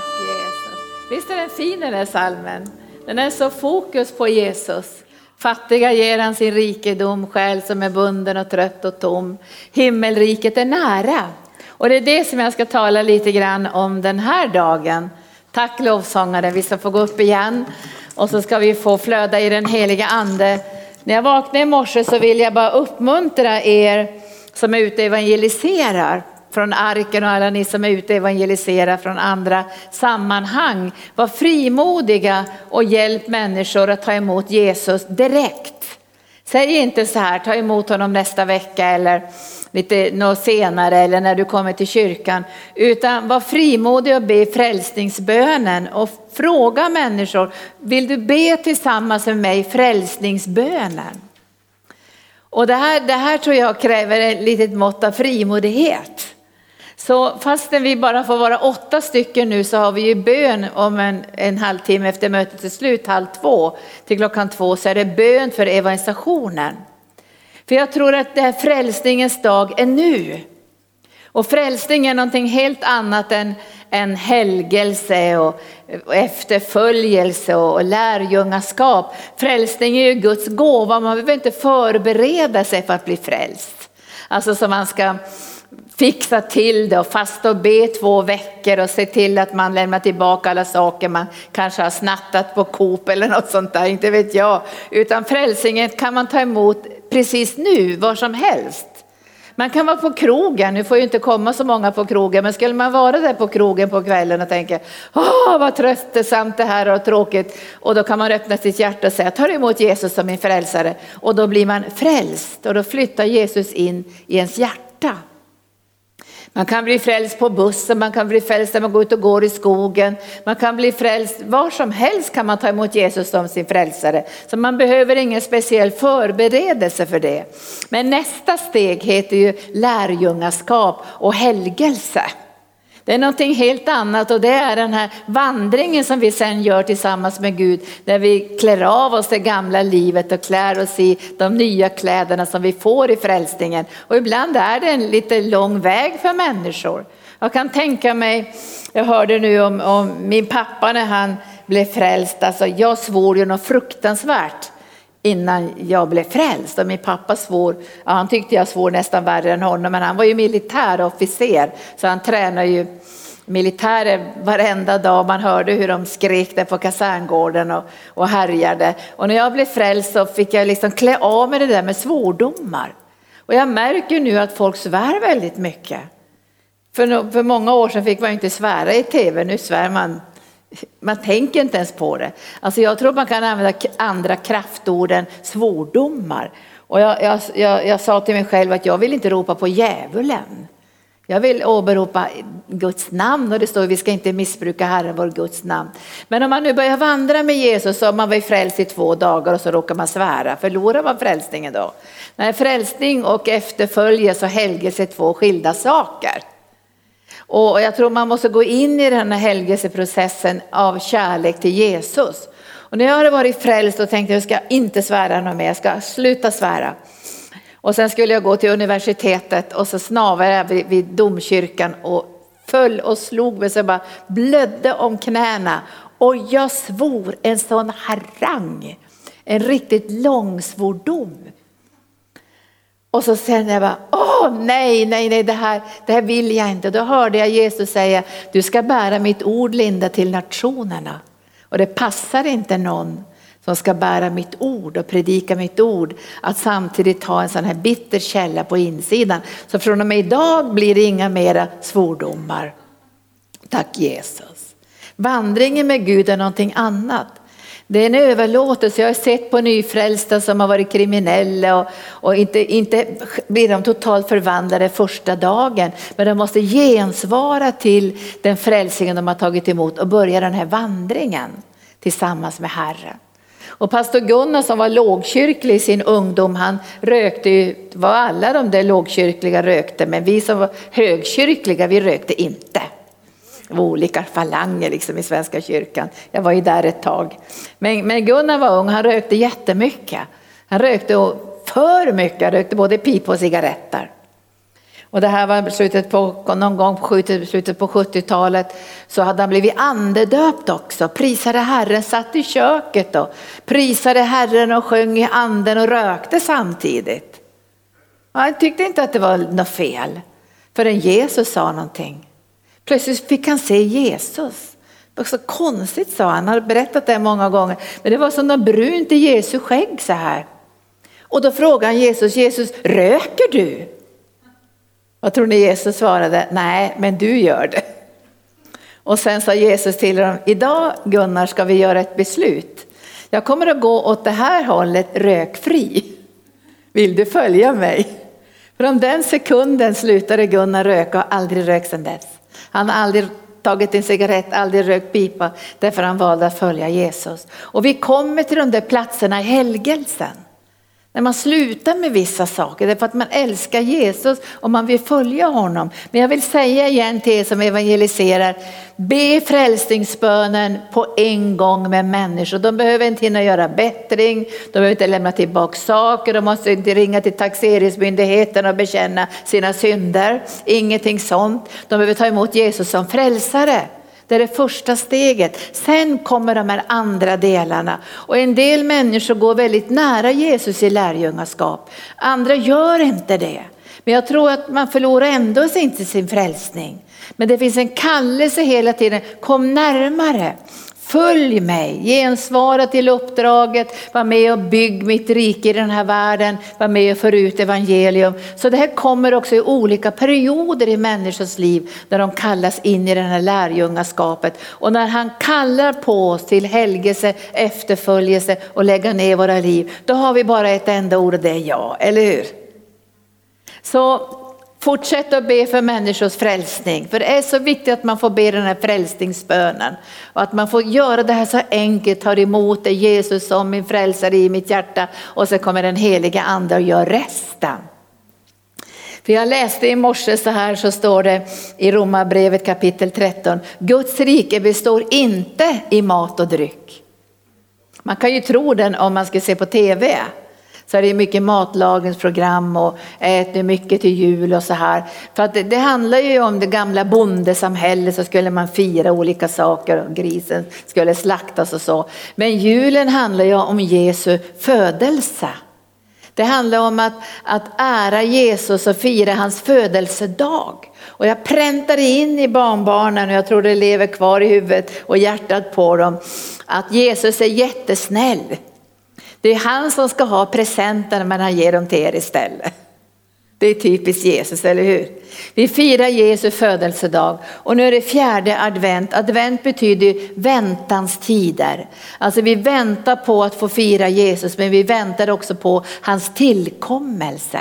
Tack Jesus. Visst är den fin den här salmen? Den är så fokus på Jesus. Fattiga ger han sin rikedom, själ som är bunden och trött och tom. Himmelriket är nära. Och det är det som jag ska tala lite grann om den här dagen. Tack lovsångare, vi ska få gå upp igen och så ska vi få flöda i den heliga ande. När jag vaknade i morse så vill jag bara uppmuntra er som är ute och evangeliserar från arken och alla ni som är ute och evangeliserar från andra sammanhang. Var frimodiga och hjälp människor att ta emot Jesus direkt. Säg inte så här, ta emot honom nästa vecka eller lite något senare eller när du kommer till kyrkan. Utan var frimodig och be frälsningsbönen och fråga människor, vill du be tillsammans med mig frälsningsbönen? Och det här, det här tror jag kräver ett litet mått av frimodighet. Så fastän vi bara får vara åtta stycken nu så har vi ju bön om en, en halvtimme efter mötet är slut, halv två till klockan två så är det bön för evangelisationen. För jag tror att det här frälsningens dag är nu. Och frälsning är någonting helt annat än, än helgelse och, och efterföljelse och lärjungaskap. Frälsning är ju Guds gåva, man behöver inte förbereda sig för att bli frälst. Alltså som man ska fixa till det och fasta och be två veckor och se till att man lämnar tillbaka alla saker man kanske har snattat på Coop eller något sånt där, inte vet jag. Utan frälsningen kan man ta emot precis nu, var som helst. Man kan vara på krogen, nu får ju inte komma så många på krogen, men skulle man vara där på krogen på kvällen och tänka, åh vad tröttsamt det här och tråkigt, och då kan man öppna sitt hjärta och säga, tar emot Jesus som min frälsare, och då blir man frälst och då flyttar Jesus in i ens hjärta. Man kan bli frälst på bussen, man kan bli frälst när man går ut och går i skogen. Man kan bli frälst var som helst kan man ta emot Jesus som sin frälsare. Så man behöver ingen speciell förberedelse för det. Men nästa steg heter ju lärjungaskap och helgelse. Det är någonting helt annat och det är den här vandringen som vi sen gör tillsammans med Gud. Där vi klär av oss det gamla livet och klär oss i de nya kläderna som vi får i frälsningen. Och ibland är det en lite lång väg för människor. Jag kan tänka mig, jag hörde nu om, om min pappa när han blev frälst, alltså jag svor ju något fruktansvärt innan jag blev frälst. Och min pappa svor, ja, han tyckte jag svor nästan värre än honom, men han var ju militärofficer så han tränade ju militärer varenda dag. Man hörde hur de skrek där på kaserngården och, och härjade. Och när jag blev frälst så fick jag liksom klä av mig det där med svordomar. Och jag märker nu att folk svär väldigt mycket. För, för många år sedan fick man inte svära i tv, nu svär man man tänker inte ens på det. Alltså jag tror man kan använda andra kraftord än svordomar. Och jag, jag, jag, jag sa till mig själv att jag vill inte ropa på djävulen. Jag vill åberopa Guds namn och det står att vi ska inte missbruka Herren vår Guds namn. Men om man nu börjar vandra med Jesus så har man varit frälst i två dagar och så råkar man svära. Förlorar man frälsningen då? Nej, frälsning och efterföljelse och helgelse är två skilda saker. Och jag tror man måste gå in i den här helgelseprocessen av kärlek till Jesus. Och när jag hade varit frälst och tänkte jag ska inte svära något mer, jag ska sluta svära. Och sen skulle jag gå till universitetet och så snavade jag vid, vid domkyrkan och föll och slog mig så jag bara blödde om knäna. Och jag svor en sån harang, en riktigt lång svordom. Och så sen jag bara, åh nej, nej, nej, det här, det här vill jag inte. Då hörde jag Jesus säga, du ska bära mitt ord Linda till nationerna. Och det passar inte någon som ska bära mitt ord och predika mitt ord att samtidigt ha en sån här bitter källa på insidan. Så från och med idag blir det inga mera svordomar. Tack Jesus. Vandringen med Gud är någonting annat. Det är en överlåtelse. Jag har sett på nyfrälsta som har varit kriminella och, och inte, inte blir de totalt förvandlade första dagen. Men de måste gensvara till den frälsningen de har tagit emot och börja den här vandringen tillsammans med Herren. Och pastor Gunnar som var lågkyrklig i sin ungdom, han rökte ju vad alla de där lågkyrkliga rökte, men vi som var högkyrkliga, vi rökte inte. Det var olika falanger liksom i Svenska kyrkan. Jag var ju där ett tag. Men, men Gunnar var ung, han rökte jättemycket. Han rökte för mycket, han rökte både pipa och cigaretter. Och det här var slutet på, någon gång på slutet på 70-talet så hade han blivit andedöpt också. Prisade Herren, satt i köket och prisade Herren och sjöng i anden och rökte samtidigt. Han tyckte inte att det var något fel förrän Jesus sa någonting. Plötsligt fick han se Jesus. Det var så konstigt sa han, han hade berättat det många gånger. Men det var som något brunt i Jesu skägg så här. Och då frågade han Jesus, Jesus röker du? Vad tror ni Jesus svarade? Nej, men du gör det. Och sen sa Jesus till dem, idag Gunnar ska vi göra ett beslut. Jag kommer att gå åt det här hållet rökfri. Vill du följa mig? Från den sekunden slutade Gunnar röka och aldrig rökt sedan dess. Han har aldrig tagit en cigarett, aldrig rökt pipa därför han valde att följa Jesus. Och vi kommer till de där platserna i helgelsen. När man slutar med vissa saker, det är för att man älskar Jesus och man vill följa honom. Men jag vill säga igen till er som evangeliserar, be frälsningsbönen på en gång med människor. De behöver inte hinna göra bättring, de behöver inte lämna tillbaka saker, de måste inte ringa till taxeringsmyndigheten och bekänna sina synder. Ingenting sånt. De behöver ta emot Jesus som frälsare. Det är det första steget. Sen kommer de här andra delarna. Och en del människor går väldigt nära Jesus i lärjungaskap. Andra gör inte det. Men jag tror att man förlorar ändå inte sin frälsning. Men det finns en kallelse hela tiden, kom närmare. Följ mig, gensvara till uppdraget, var med och bygg mitt rike i den här världen, var med och för ut evangelium. Så det här kommer också i olika perioder i människors liv när de kallas in i det här lärjungaskapet. Och när han kallar på oss till helgelse, efterföljelse och lägga ner våra liv, då har vi bara ett enda ord och det är ja, eller hur? Så Fortsätt att be för människors frälsning, för det är så viktigt att man får be den här frälsningsbönen och att man får göra det här så enkelt, tar emot det Jesus som min frälsare i mitt hjärta och så kommer den heliga ande och gör resten. För jag läste i morse så här så står det i Romarbrevet kapitel 13, Guds rike består inte i mat och dryck. Man kan ju tro den om man ska se på tv så är det mycket matlagningsprogram och äter mycket till jul och så här. För att det, det, handlar ju om det gamla bondesamhället så skulle man fira olika saker och grisen skulle slaktas och så. Men julen handlar ju om Jesu födelse. Det handlar om att, att ära Jesus och fira hans födelsedag. Och jag präntade in i barnbarnen och jag tror det lever kvar i huvudet och hjärtat på dem att Jesus är jättesnäll. Det är han som ska ha presenterna men han ger dem till er istället. Det är typiskt Jesus, eller hur? Vi firar Jesu födelsedag och nu är det fjärde advent. Advent betyder väntans tider. Alltså vi väntar på att få fira Jesus men vi väntar också på hans tillkommelse.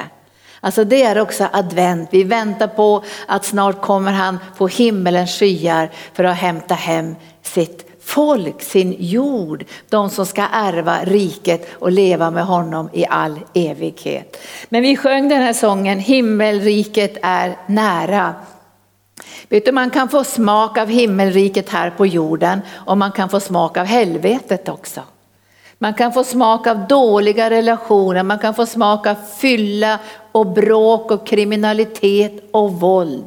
Alltså det är också advent. Vi väntar på att snart kommer han på himmelens skyar för att hämta hem sitt folk, sin jord, de som ska ärva riket och leva med honom i all evighet. Men vi sjöng den här sången, himmelriket är nära. Vet du, man kan få smak av himmelriket här på jorden och man kan få smak av helvetet också. Man kan få smak av dåliga relationer, man kan få smak av fylla och bråk och kriminalitet och våld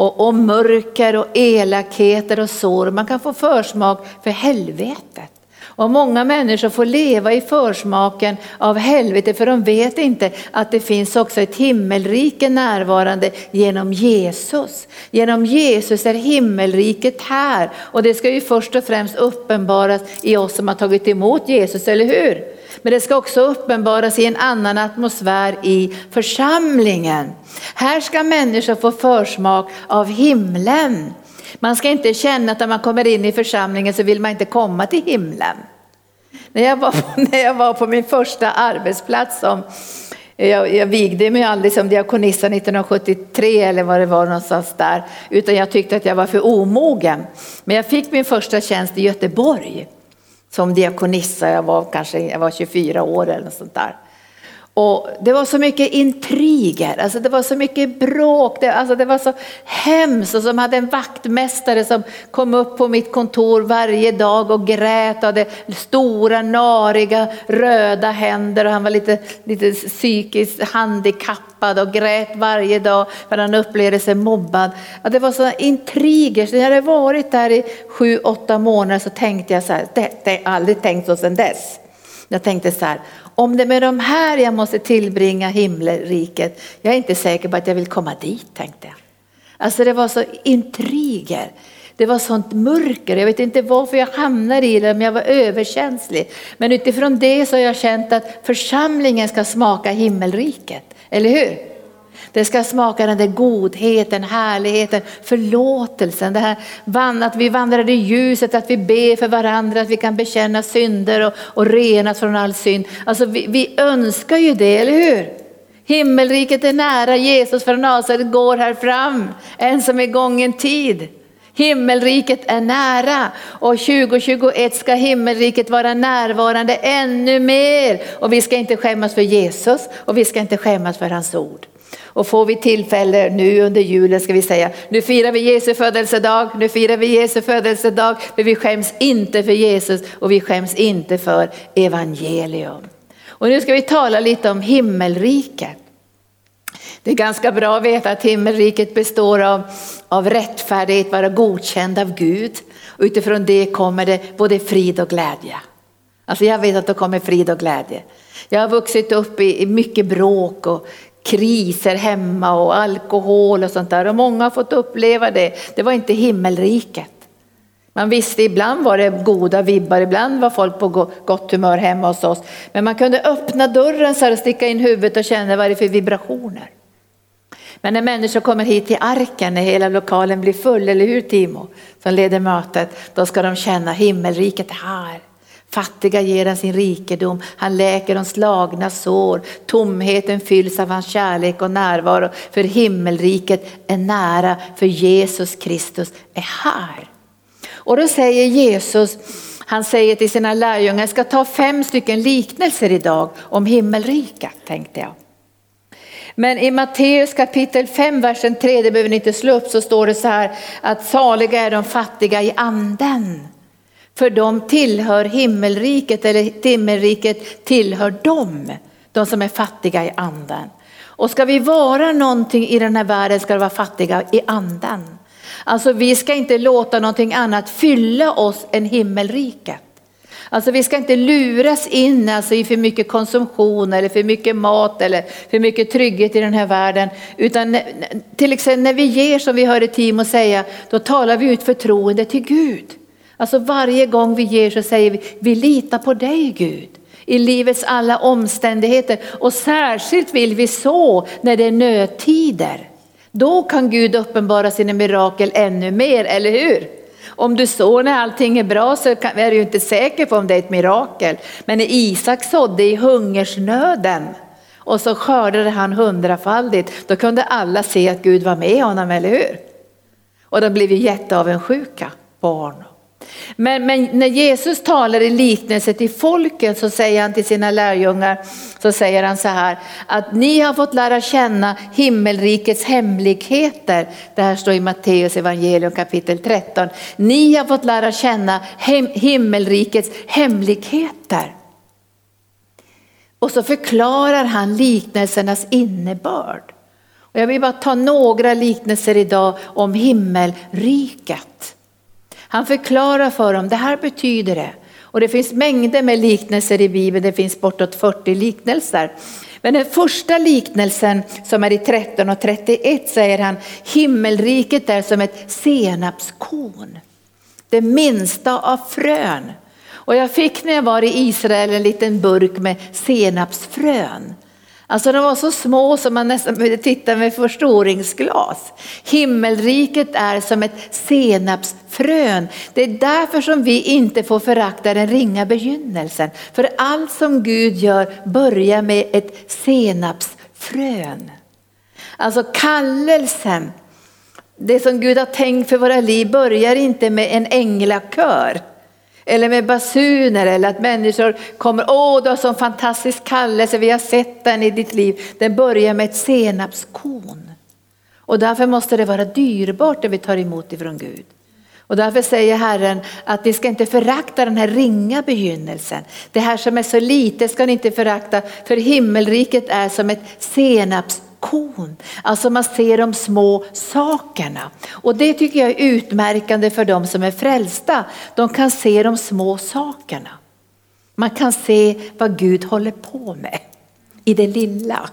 och, och mörker och elakheter och sår. Man kan få försmak för helvetet. Och många människor får leva i försmaken av helvetet för de vet inte att det finns också ett himmelrike närvarande genom Jesus. Genom Jesus är himmelriket här och det ska ju först och främst uppenbaras i oss som har tagit emot Jesus, eller hur? Men det ska också uppenbaras i en annan atmosfär i församlingen. Här ska människor få försmak av himlen. Man ska inte känna att när man kommer in i församlingen så vill man inte komma till himlen. När jag var, när jag var på min första arbetsplats som jag, jag vigde mig aldrig som diakonissa 1973 eller vad det var någonstans där, utan jag tyckte att jag var för omogen. Men jag fick min första tjänst i Göteborg som diakonissa, jag var kanske jag var 24 år eller något sånt där. Och det var så mycket intriger, alltså det var så mycket bråk, det, alltså det var så hemskt. Och som hade en vaktmästare som kom upp på mitt kontor varje dag och grät och hade stora nariga röda händer och han var lite, lite psykiskt handikappad och grät varje dag för han upplevde sig mobbad. Ja, det var sådana intriger, så när jag hade varit där i sju, åtta månader så tänkte jag så här, det, det har jag aldrig tänkt så sedan dess. Jag tänkte så här, om det är med de här jag måste tillbringa himmelriket, jag är inte säker på att jag vill komma dit tänkte jag. Alltså det var så intriger. Det var sånt mörker, jag vet inte varför jag hamnade i det, men jag var överkänslig. Men utifrån det så har jag känt att församlingen ska smaka himmelriket, eller hur? Det ska smaka den där godheten, härligheten, förlåtelsen, det här att vi vandrar i ljuset, att vi ber för varandra, att vi kan bekänna synder och, och renas från all synd. Alltså vi, vi önskar ju det, eller hur? Himmelriket är nära, Jesus från Nasaret går här fram, en som är gången tid. Himmelriket är nära och 2021 ska himmelriket vara närvarande ännu mer. Och vi ska inte skämmas för Jesus och vi ska inte skämmas för hans ord. Och får vi tillfälle nu under julen ska vi säga, nu firar vi Jesu födelsedag, nu firar vi Jesu födelsedag, Men vi skäms inte för Jesus och vi skäms inte för evangelium. Och nu ska vi tala lite om himmelriket. Det är ganska bra att veta att himmelriket består av, av rättfärdighet, vara godkänd av Gud. Och utifrån det kommer det både frid och glädje. Alltså jag vet att det kommer frid och glädje. Jag har vuxit upp i, i mycket bråk och kriser hemma och alkohol och sånt där. Och många har fått uppleva det. Det var inte himmelriket. Man visste ibland var det goda vibbar, ibland var folk på gott humör hemma hos oss. Men man kunde öppna dörren så här och sticka in huvudet och känna vad det är för vibrationer. Men när människor kommer hit till arken, när hela lokalen blir full, eller hur Timo, som leder mötet, då ska de känna himmelriket här. Fattiga ger han sin rikedom, han läker de slagna sår, tomheten fylls av hans kärlek och närvaro, för himmelriket är nära, för Jesus Kristus är här. Och då säger Jesus, han säger till sina lärjungar, jag ska ta fem stycken liknelser idag om himmelriket, tänkte jag. Men i Matteus kapitel 5, versen 3, det behöver ni inte slå upp, så står det så här att saliga är de fattiga i anden. För de tillhör himmelriket, eller himmelriket tillhör dem, de som är fattiga i anden. Och ska vi vara någonting i den här världen ska vi vara fattiga i anden. Alltså vi ska inte låta någonting annat fylla oss än himmelriket. Alltså vi ska inte luras in alltså, i för mycket konsumtion eller för mycket mat eller för mycket trygghet i den här världen. Utan till exempel när vi ger som vi hörde Timo säga, då talar vi ut förtroende till Gud. Alltså varje gång vi ger så säger vi, vi litar på dig Gud i livets alla omständigheter och särskilt vill vi så när det är nödtider. Då kan Gud uppenbara sina mirakel ännu mer, eller hur? Om du sår när allting är bra så är du inte säker på om det är ett mirakel. Men när Isak sådde i hungersnöden och så skördade han hundrafaldigt, då kunde alla se att Gud var med honom, eller hur? Och de blev ju jätteavundsjuka på honom. Men, men, när Jesus talar i liknelse till folket så säger han till sina lärjungar, så säger han så här, att ni har fått lära känna himmelrikets hemligheter. Det här står i Matteus evangelium kapitel 13. Ni har fått lära känna hem, himmelrikets hemligheter. Och så förklarar han liknelsernas innebörd. Och jag vill bara ta några liknelser idag om himmelriket. Han förklarar för dem, det här betyder det. Och det finns mängder med liknelser i Bibeln, det finns bortåt 40 liknelser. Men den första liknelsen som är i 13 och 31 säger han, himmelriket är som ett senapskorn. Det minsta av frön. Och jag fick när jag var i Israel en liten burk med senapsfrön. Alltså de var så små som man nästan behövde titta med förstoringsglas. Himmelriket är som ett senapsfrön. Det är därför som vi inte får förakta den ringa begynnelsen. För allt som Gud gör börjar med ett senapsfrön. Alltså kallelsen, det som Gud har tänkt för våra liv börjar inte med en änglakör. Eller med basuner eller att människor kommer, åh du har sån fantastisk kallelse, vi har sett den i ditt liv. Den börjar med ett senapskorn. Och därför måste det vara dyrbart det vi tar emot ifrån Gud. Och därför säger Herren att ni ska inte förakta den här ringa begynnelsen. Det här som är så lite ska ni inte förakta, för himmelriket är som ett Kon, Alltså man ser de små sakerna. Och det tycker jag är utmärkande för de som är frälsta. De kan se de små sakerna. Man kan se vad Gud håller på med i det lilla.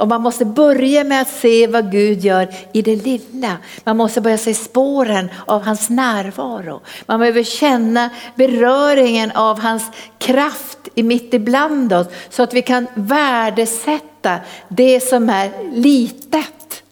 Och man måste börja med att se vad Gud gör i det lilla. Man måste börja se spåren av hans närvaro. Man behöver känna beröringen av hans kraft mitt ibland oss så att vi kan värdesätta det som är litet.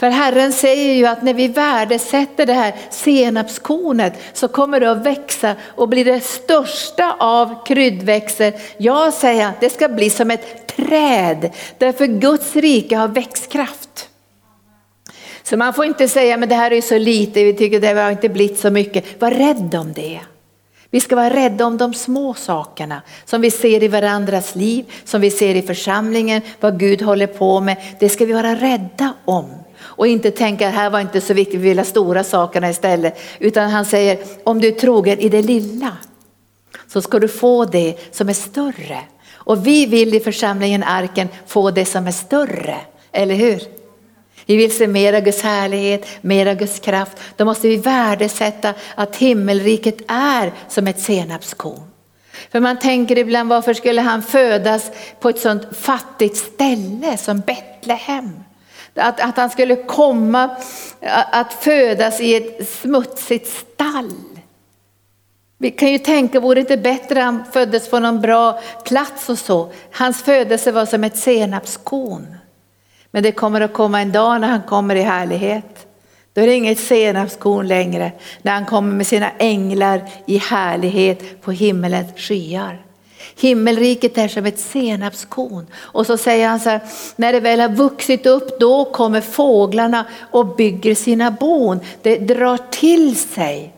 För Herren säger ju att när vi värdesätter det här senapskornet så kommer det att växa och bli det största av kryddväxter. Jag säger att det ska bli som ett träd därför Guds rike har växtkraft. Så man får inte säga men det här är så lite, vi tycker det har inte blivit så mycket. Var rädd om det. Vi ska vara rädda om de små sakerna som vi ser i varandras liv, som vi ser i församlingen, vad Gud håller på med. Det ska vi vara rädda om. Och inte tänka att här var inte så viktigt, vi vill ha stora sakerna istället. Utan han säger, om du är trogen i det lilla så ska du få det som är större. Och vi vill i församlingen Arken få det som är större, eller hur? Vi vill se mera Guds härlighet, mera Guds kraft. Då måste vi värdesätta att himmelriket är som ett senapskorn. För man tänker ibland varför skulle han födas på ett sånt fattigt ställe som Betlehem? Att, att han skulle komma att födas i ett smutsigt stall. Vi kan ju tänka, vore det inte bättre han föddes på någon bra plats och så? Hans födelse var som ett senapskorn. Men det kommer att komma en dag när han kommer i härlighet. Då är det inget senapskorn längre, när han kommer med sina änglar i härlighet på himmelens skyar. Himmelriket är som ett senapskorn. Och så säger han så här, när det väl har vuxit upp då kommer fåglarna och bygger sina bon. Det drar till sig.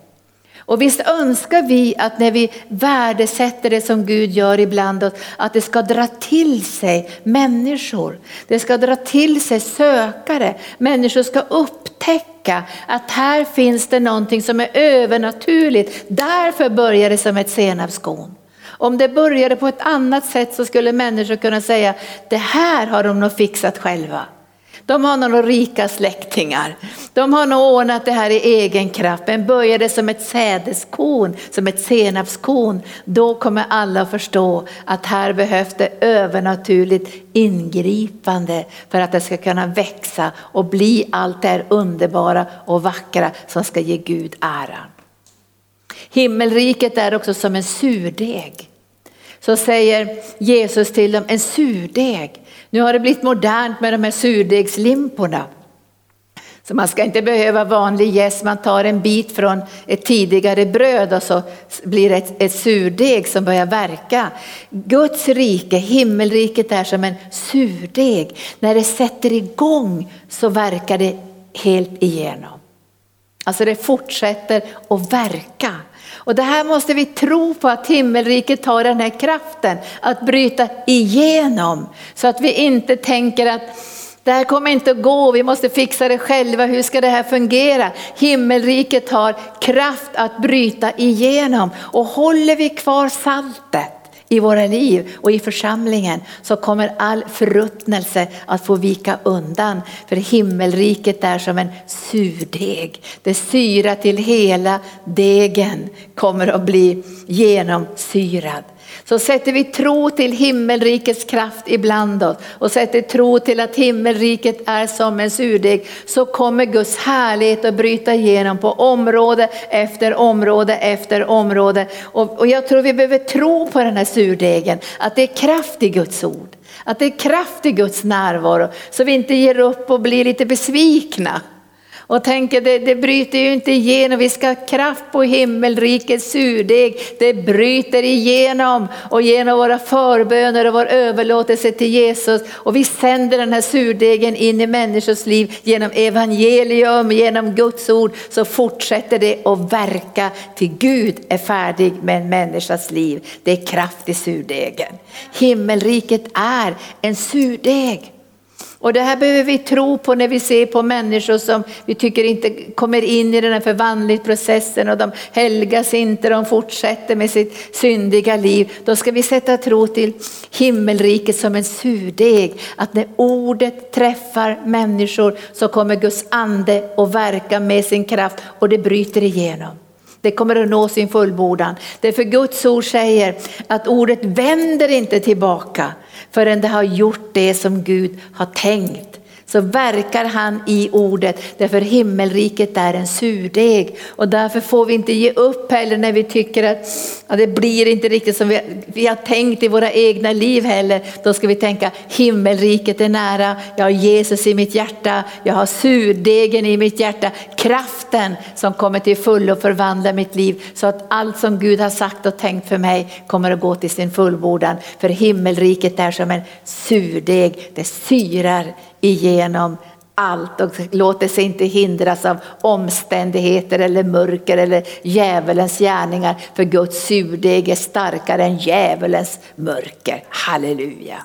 Och visst önskar vi att när vi värdesätter det som Gud gör ibland oss, att det ska dra till sig människor. Det ska dra till sig sökare. Människor ska upptäcka att här finns det någonting som är övernaturligt. Därför börjar det som ett senapskorn. Om det började på ett annat sätt så skulle människor kunna säga, det här har de nog fixat själva. De har några rika släktingar. De har nog ordnat det här i egen kraft. Men börjar det som ett sädeskorn, som ett senapskorn, då kommer alla att förstå att här behövs det övernaturligt ingripande för att det ska kunna växa och bli allt det här underbara och vackra som ska ge Gud äran. Himmelriket är också som en surdeg. Så säger Jesus till dem, en surdeg nu har det blivit modernt med de här surdegslimporna. Så man ska inte behöva vanlig jäst, man tar en bit från ett tidigare bröd och så blir det ett, ett surdeg som börjar verka. Guds rike, himmelriket är som en surdeg. När det sätter igång så verkar det helt igenom. Alltså det fortsätter att verka. Och det här måste vi tro på att himmelriket har den här kraften att bryta igenom. Så att vi inte tänker att det här kommer inte att gå, vi måste fixa det själva, hur ska det här fungera? Himmelriket har kraft att bryta igenom och håller vi kvar saltet i våra liv och i församlingen så kommer all förruttnelse att få vika undan. För himmelriket är som en surdeg. Det syra till hela degen kommer att bli genomsyrad. Så sätter vi tro till himmelrikets kraft ibland oss och sätter tro till att himmelriket är som en surdeg så kommer Guds härlighet att bryta igenom på område efter område efter område. Och, och jag tror vi behöver tro på den här surdegen, att det är kraft i Guds ord. Att det är kraft i Guds närvaro så vi inte ger upp och blir lite besvikna och tänker det, det bryter ju inte igenom. Vi ska ha kraft på himmelrikets surdeg. Det bryter igenom och genom våra förböner och vår överlåtelse till Jesus. Och vi sänder den här surdegen in i människors liv genom evangelium, genom Guds ord så fortsätter det att verka till Gud är färdig med en människas liv. Det är kraft i surdegen. Himmelriket är en surdeg. Och det här behöver vi tro på när vi ser på människor som vi tycker inte kommer in i den här förvandlingsprocessen och de helgas inte, de fortsätter med sitt syndiga liv. Då ska vi sätta tro till himmelriket som en surdeg. Att när ordet träffar människor så kommer Guds ande att verka med sin kraft och det bryter igenom. Det kommer att nå sin fullbordan. Därför Guds ord säger att ordet vänder inte tillbaka förrän det har gjort det som Gud har tänkt så verkar han i ordet. Därför himmelriket är en surdeg och därför får vi inte ge upp heller när vi tycker att, att det blir inte riktigt som vi, vi har tänkt i våra egna liv heller. Då ska vi tänka himmelriket är nära, jag har Jesus i mitt hjärta, jag har surdegen i mitt hjärta, kraften som kommer till fullo förvandla mitt liv så att allt som Gud har sagt och tänkt för mig kommer att gå till sin fullbordan. För himmelriket är som en surdeg, det syrar igenom allt och låter sig inte hindras av omständigheter eller mörker eller djävulens gärningar. För Guds surdeg är starkare än djävulens mörker. Halleluja.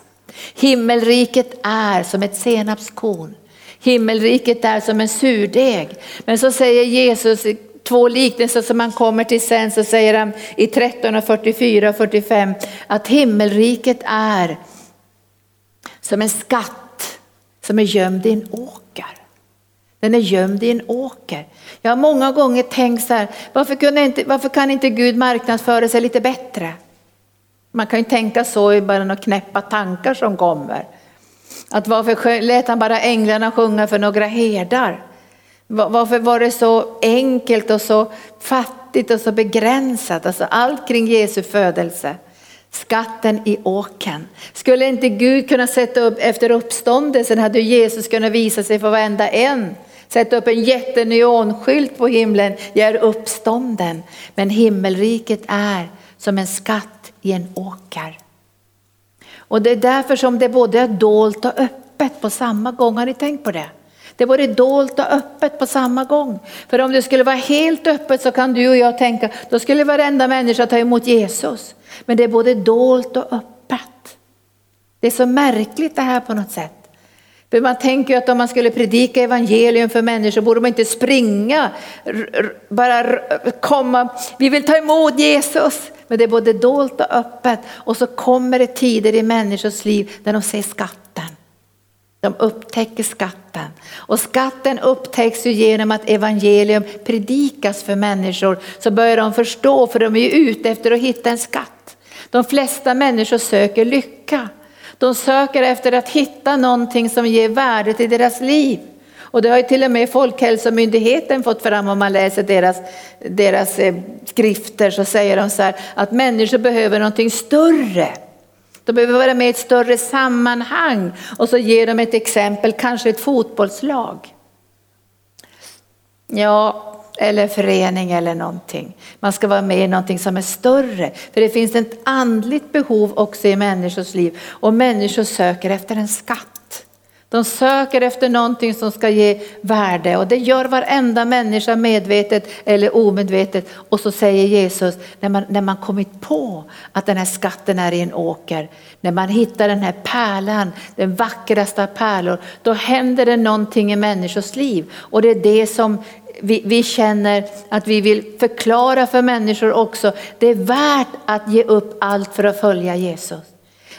Himmelriket är som ett senapskorn. Himmelriket är som en surdeg. Men så säger Jesus i två liknelser som han kommer till sen så säger han i 13 och 44 och 45 att himmelriket är som en skatt som är gömd i en åker. Den är gömd i en åker. Jag har många gånger tänkt så här, varför, kunde inte, varför kan inte Gud marknadsföra sig lite bättre? Man kan ju tänka så i bara några knäppa tankar som kommer. Att varför lät han bara änglarna sjunga för några herdar? Varför var det så enkelt och så fattigt och så begränsat? Alltså allt kring Jesu födelse skatten i åken. Skulle inte Gud kunna sätta upp, efter uppståndelsen hade Jesus kunnat visa sig för varenda en. Sätta upp en jätteneonskylt på himlen, jag är uppstånden. Men himmelriket är som en skatt i en åker. Och det är därför som det både är dolt och öppet på samma gång. Har ni tänkt på det? Det är både dolt och öppet på samma gång. För om det skulle vara helt öppet så kan du och jag tänka, då skulle varenda människa ta emot Jesus. Men det är både dolt och öppet. Det är så märkligt det här på något sätt. För man tänker att om man skulle predika evangelium för människor borde man inte springa, bara komma, vi vill ta emot Jesus. Men det är både dolt och öppet och så kommer det tider i människors liv där de ser skatten. De upptäcker skatten. Och skatten upptäcks ju genom att evangelium predikas för människor. Så börjar de förstå, för de är ju ute efter att hitta en skatt. De flesta människor söker lycka. De söker efter att hitta någonting som ger värde till deras liv. Och det har ju till och med Folkhälsomyndigheten fått fram om man läser deras, deras eh, skrifter så säger de så här att människor behöver någonting större. De behöver vara med i ett större sammanhang och så ger de ett exempel, kanske ett fotbollslag. Ja, eller förening eller någonting. Man ska vara med i någonting som är större. För det finns ett andligt behov också i människors liv och människor söker efter en skatt. De söker efter någonting som ska ge värde och det gör varenda människa medvetet eller omedvetet. Och så säger Jesus, när man, när man kommit på att den här skatten är i en åker, när man hittar den här pärlan, den vackraste av pärlor, då händer det någonting i människors liv. Och det är det som vi, vi, känner att vi vill förklara för människor också. Det är värt att ge upp allt för att följa Jesus.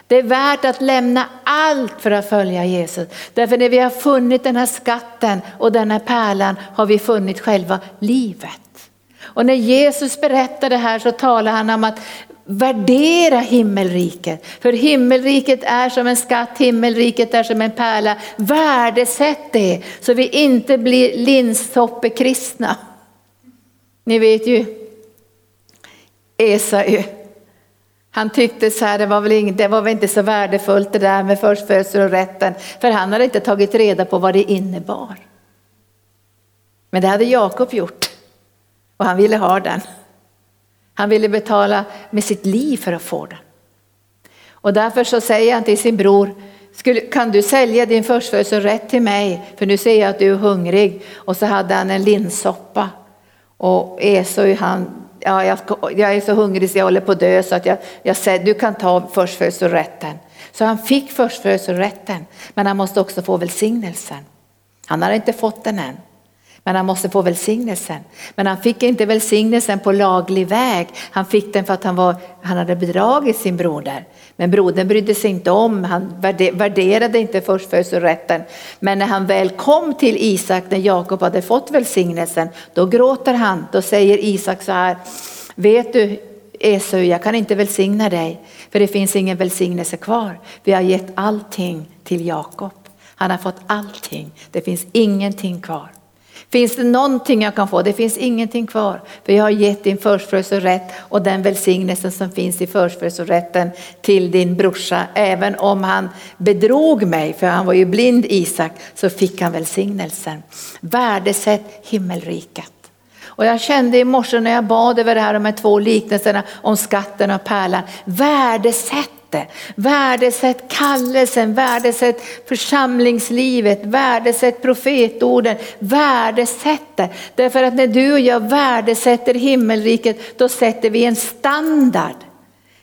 Det är värt att lämna allt för att följa Jesus. Därför när vi har funnit den här skatten och den här pärlan har vi funnit själva livet. Och när Jesus berättar det här så talar han om att värdera himmelriket. För himmelriket är som en skatt, himmelriket är som en pärla. Värdesätt det så vi inte blir linstoppekristna. Ni vet ju Esau han tyckte så här, det var, väl inget, det var väl inte så värdefullt det där med förstfödsel och rätten, för han hade inte tagit reda på vad det innebar. Men det hade Jakob gjort och han ville ha den. Han ville betala med sitt liv för att få den. Och därför så säger han till sin bror, kan du sälja din förstfödelserätt till mig? För nu ser jag att du är hungrig. Och så hade han en linssoppa. Och Esau han, ja, jag, jag, är så hungrig så jag håller på att dö så att jag, jag säger du kan ta förstfödslorätten. Så han fick förstfödslorätten men han måste också få välsignelsen. Han har inte fått den än. Men han måste få välsignelsen. Men han fick inte välsignelsen på laglig väg. Han fick den för att han, var, han hade bedragit sin broder. Men brodern brydde sig inte om, han värderade inte förstfödslorätten. Men när han väl kom till Isak, när Jakob hade fått välsignelsen, då gråter han. Då säger Isak så här, vet du Esau, jag kan inte välsigna dig, för det finns ingen välsignelse kvar. Vi har gett allting till Jakob. Han har fått allting, det finns ingenting kvar. Finns det någonting jag kan få? Det finns ingenting kvar. För jag har gett din förstfödelserätt och den välsignelsen som finns i förstfödelserätten till din brorsa. Även om han bedrog mig, för han var ju blind Isak, så fick han välsignelsen. Värdesätt himmelriket. Och jag kände i morse när jag bad över det här, de här två liknelserna om skatten och pärlan. Värdesätt det. Värdesätt kallelsen, värdesätt församlingslivet, värdesätt profetorden, värdesätt det. Därför att när du och jag värdesätter himmelriket, då sätter vi en standard.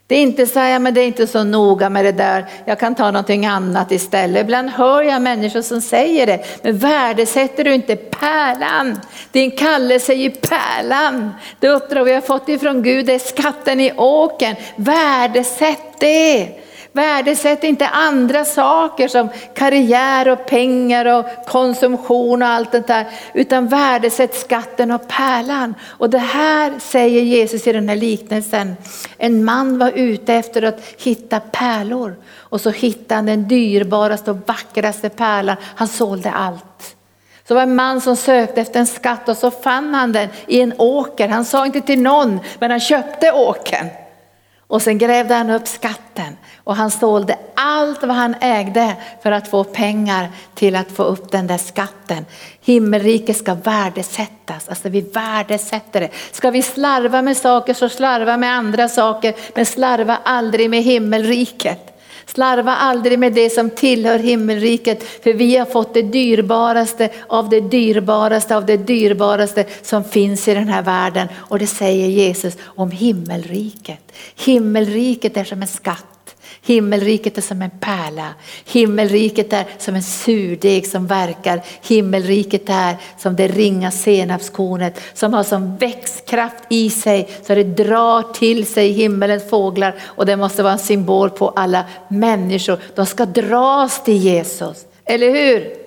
Det är inte så här, men det är inte så noga med det där, jag kan ta någonting annat istället. Ibland hör jag människor som säger det, men värdesätter du inte pärlan? Din kallelse är ju pärlan. Det uppdrag vi har fått ifrån Gud är skatten i åken. Värdesätt det. Värdesätt inte andra saker som karriär och pengar och konsumtion och allt det där. Utan värdesätt skatten och pärlan. Och det här säger Jesus i den här liknelsen. En man var ute efter att hitta pärlor. Och så hittade han den dyrbaraste och vackraste pärlan. Han sålde allt. Så var en man som sökte efter en skatt och så fann han den i en åker. Han sa inte till någon, men han köpte åkern. Och sen grävde han upp skatten och han sålde allt vad han ägde för att få pengar till att få upp den där skatten. Himmelriket ska värdesättas, alltså vi värdesätter det. Ska vi slarva med saker så slarva med andra saker men slarva aldrig med himmelriket. Slarva aldrig med det som tillhör himmelriket för vi har fått det dyrbaraste av det dyrbaraste av det dyrbaraste som finns i den här världen. Och det säger Jesus om himmelriket. Himmelriket är som en skatt Himmelriket är som en pärla. Himmelriket är som en surdeg som verkar. Himmelriket är som det ringa senapskornet som har som växtkraft i sig så det drar till sig himmelens fåglar och det måste vara en symbol på alla människor. De ska dras till Jesus, eller hur?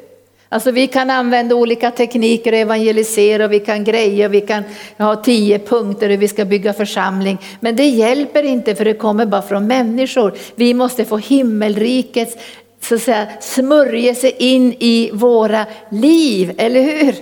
Alltså vi kan använda olika tekniker och evangelisera och vi kan greja och vi kan ha tio punkter hur vi ska bygga församling. Men det hjälper inte för det kommer bara från människor. Vi måste få himmelrikets så att säga, smörjelse in i våra liv, eller hur?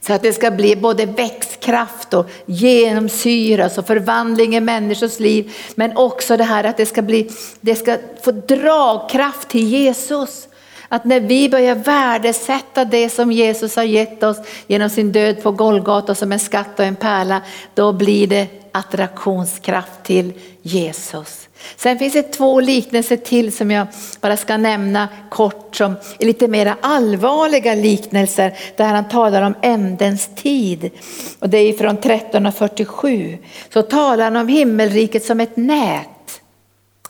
Så att det ska bli både växtkraft och genomsyras och förvandling i människors liv. Men också det här att det ska, bli, det ska få dragkraft till Jesus. Att när vi börjar värdesätta det som Jesus har gett oss genom sin död på Golgata som en skatt och en pärla, då blir det attraktionskraft till Jesus. Sen finns det två liknelser till som jag bara ska nämna kort som är lite mer allvarliga liknelser där han talar om ändens tid. Och det är från 1347. Så talar han om himmelriket som ett nät.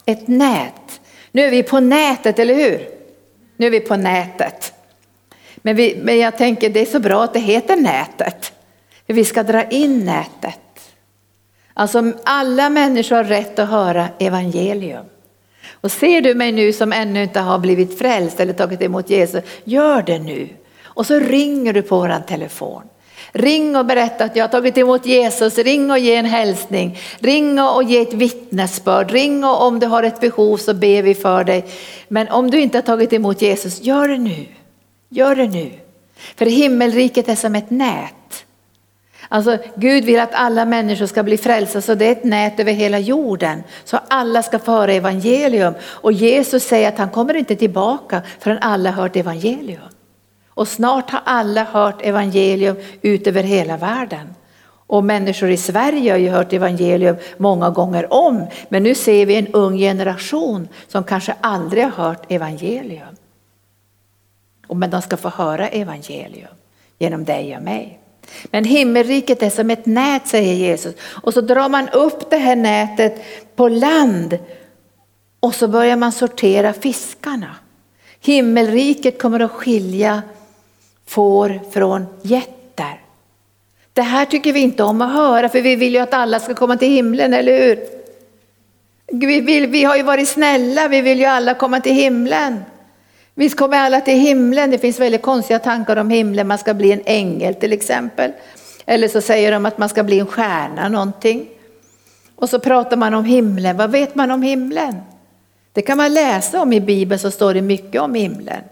Ett nät. Nu är vi på nätet, eller hur? Nu är vi på nätet. Men, vi, men jag tänker det är så bra att det heter nätet. För vi ska dra in nätet. Alltså alla människor har rätt att höra evangelium. Och ser du mig nu som ännu inte har blivit frälst eller tagit emot Jesus, gör det nu. Och så ringer du på våran telefon. Ring och berätta att jag har tagit emot Jesus, ring och ge en hälsning, ring och ge ett vittnesbörd, ring och om du har ett behov så ber vi för dig. Men om du inte har tagit emot Jesus, gör det nu. Gör det nu. För himmelriket är som ett nät. Alltså Gud vill att alla människor ska bli frälsta så det är ett nät över hela jorden. Så alla ska få höra evangelium. Och Jesus säger att han kommer inte tillbaka förrän alla hört evangelium. Och snart har alla hört evangelium ut över hela världen. Och människor i Sverige har ju hört evangelium många gånger om. Men nu ser vi en ung generation som kanske aldrig har hört evangelium. Men de ska få höra evangelium genom dig och mig. Men himmelriket är som ett nät säger Jesus. Och så drar man upp det här nätet på land och så börjar man sortera fiskarna. Himmelriket kommer att skilja får från getter. Det här tycker vi inte om att höra för vi vill ju att alla ska komma till himlen, eller hur? Vi, vill, vi har ju varit snälla, vi vill ju alla komma till himlen. Visst kommer alla till himlen, det finns väldigt konstiga tankar om himlen, man ska bli en ängel till exempel. Eller så säger de att man ska bli en stjärna någonting. Och så pratar man om himlen, vad vet man om himlen? Det kan man läsa om i Bibeln så står det mycket om himlen.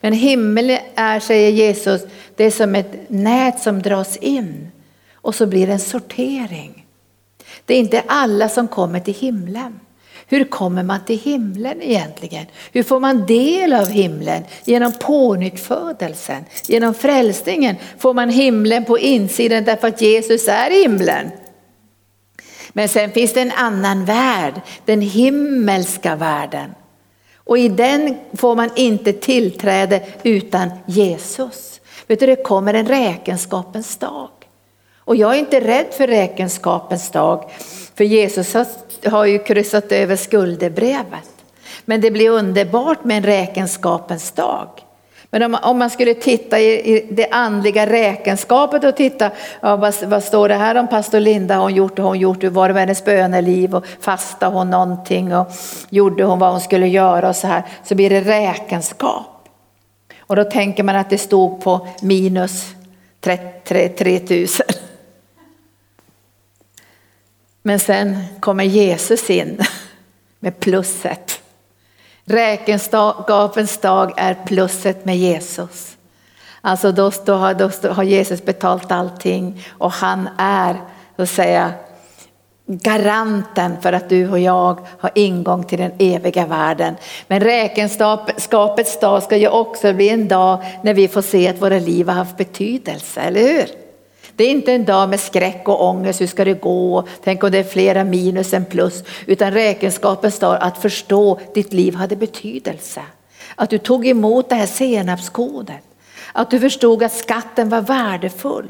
Men himmel är, säger Jesus, det är som ett nät som dras in och så blir det en sortering. Det är inte alla som kommer till himlen. Hur kommer man till himlen egentligen? Hur får man del av himlen? Genom pånyttfödelsen, genom frälsningen får man himlen på insidan därför att Jesus är himlen. Men sen finns det en annan värld, den himmelska världen. Och i den får man inte tillträde utan Jesus. Vet du, det kommer en räkenskapens dag. Och jag är inte rädd för räkenskapens dag, för Jesus har ju kryssat över skuldebrevet. Men det blir underbart med en räkenskapens dag. Men om, om man skulle titta i, i, det andliga räkenskapet och titta, ja, vad, vad står det här om pastor Linda, har hon gjort och hon gjort, hur var det med hennes böneliv och fastade hon någonting och gjorde hon vad hon skulle göra och så här, så blir det räkenskap. Och då tänker man att det stod på minus 3000. Men sen kommer Jesus in med plusset. Räkenskapens dag är plusset med Jesus. Alltså då, då, har, då har Jesus betalt allting och han är så att säga, garanten för att du och jag har ingång till den eviga världen. Men räkenskapets dag ska ju också bli en dag när vi får se att våra liv har haft betydelse, eller hur? Det är inte en dag med skräck och ångest, hur ska det gå, tänk om det är flera minus än plus, utan räkenskapens dag att förstå ditt liv hade betydelse. Att du tog emot det här senapskodet, att du förstod att skatten var värdefull.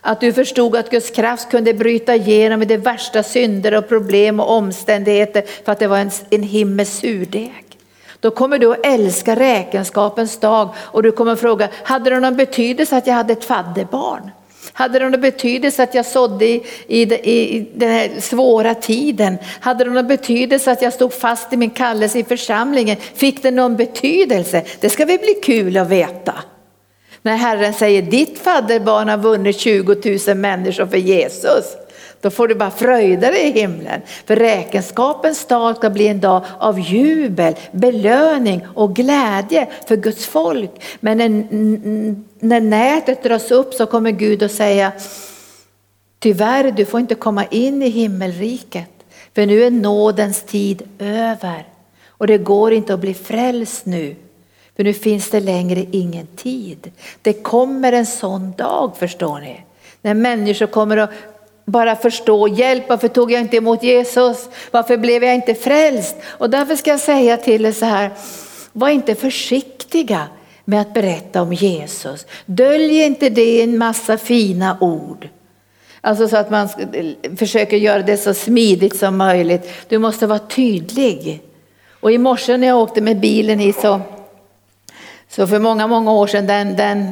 Att du förstod att Guds kraft kunde bryta igenom i de värsta synder och problem och omständigheter för att det var en, en himmelsk surdeg. Då kommer du att älska räkenskapens dag och du kommer att fråga, hade det någon betydelse att jag hade ett fadderbarn? Hade det någon betydelse att jag sådde i, i, i den här svåra tiden? Hade det någon betydelse att jag stod fast i min kallelse i församlingen? Fick det någon betydelse? Det ska väl bli kul att veta. När Herren säger ditt fadderbarn har vunnit 20 000 människor för Jesus. Då får du bara fröjda dig i himlen. För räkenskapens dag ska bli en dag av jubel, belöning och glädje för Guds folk. Men när, när nätet dras upp så kommer Gud att säga Tyvärr, du får inte komma in i himmelriket. För nu är nådens tid över. Och det går inte att bli frälst nu. För nu finns det längre ingen tid. Det kommer en sån dag förstår ni. När människor kommer att bara förstå, hjälp varför tog jag inte emot Jesus? Varför blev jag inte frälst? Och därför ska jag säga till er så här, var inte försiktiga med att berätta om Jesus. Dölj inte det i en massa fina ord. Alltså så att man försöker göra det så smidigt som möjligt. Du måste vara tydlig. Och i morse när jag åkte med bilen hit så, så för många, många år sedan, den, den